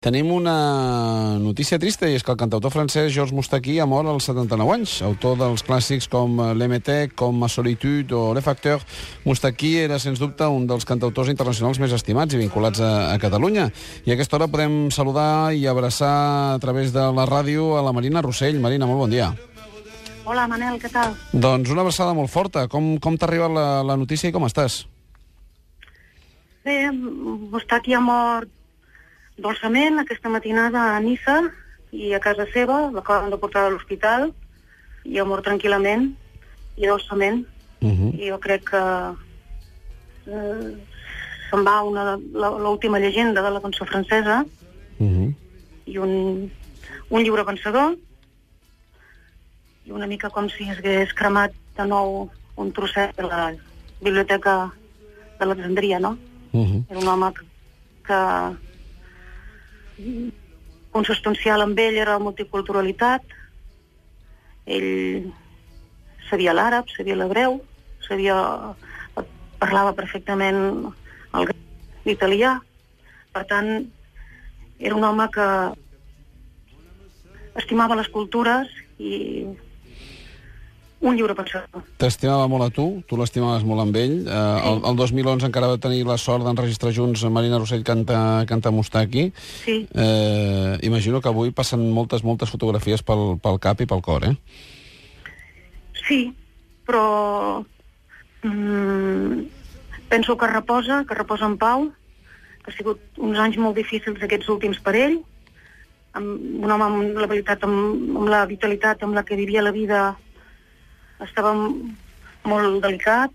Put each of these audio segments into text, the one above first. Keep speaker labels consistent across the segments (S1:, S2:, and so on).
S1: Tenim una notícia trista i és que el cantautor francès Georges Moustaki ha mort als 79 anys. Autor dels clàssics com L'Emetec, com Ma Solitude o Le Facteur, Moustaki era, sens dubte, un dels cantautors internacionals més estimats i vinculats a, a Catalunya. I a aquesta hora podem saludar i abraçar a través de la ràdio a la Marina Rossell. Marina, molt bon dia.
S2: Hola, Manel, què tal?
S1: Doncs una abraçada molt forta. Com, com t'ha arribat la, la notícia i com estàs?
S2: Bé, Moustaki ha mort dolçament aquesta matinada a Nissa i a casa seva, l'acaben de portar a l'hospital i ha mort tranquil·lament i dolçament.
S1: Uh -huh.
S2: I jo crec que eh, se'n va l'última llegenda de la cançó francesa
S1: Uh -huh.
S2: i un, un lliure pensador i una mica com si hagués cremat de nou un trosset de la biblioteca d'Alexandria, no?
S1: Uh -huh.
S2: Era un home que, que consubstancial amb ell era la multiculturalitat. Ell sabia l'àrab, sabia l'hebreu, sabia, parlava perfectament el l'italià. Per tant, era un home que estimava les cultures i un lliure pensador.
S1: T'estimava molt a tu, tu l'estimaves molt amb ell. Eh, el, el 2011 encara va tenir la sort d'enregistrar junts Marina Rossell canta, canta Mustaki.
S2: Sí,
S1: Eh, imagino que avui passen moltes, moltes fotografies pel, pel cap i pel cor, eh?
S2: Sí, però mm, penso que reposa, que reposa en pau, que ha sigut uns anys molt difícils aquests últims per ell, amb un home amb la, vitalitat, amb, amb la vitalitat amb la que vivia la vida estava molt delicat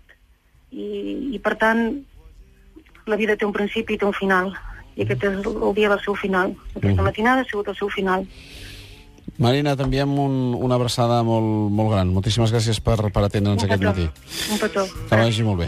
S2: i, i per tant la vida té un principi i té un final i aquest és el, el dia del seu final aquesta
S1: Mhm.
S2: matinada ha sigut el seu final
S1: Marina, t'enviem un, una abraçada molt, molt gran. Moltíssimes gràcies per, per atendre'ns aquest matí.
S2: un petó
S1: Que vagi molt bé.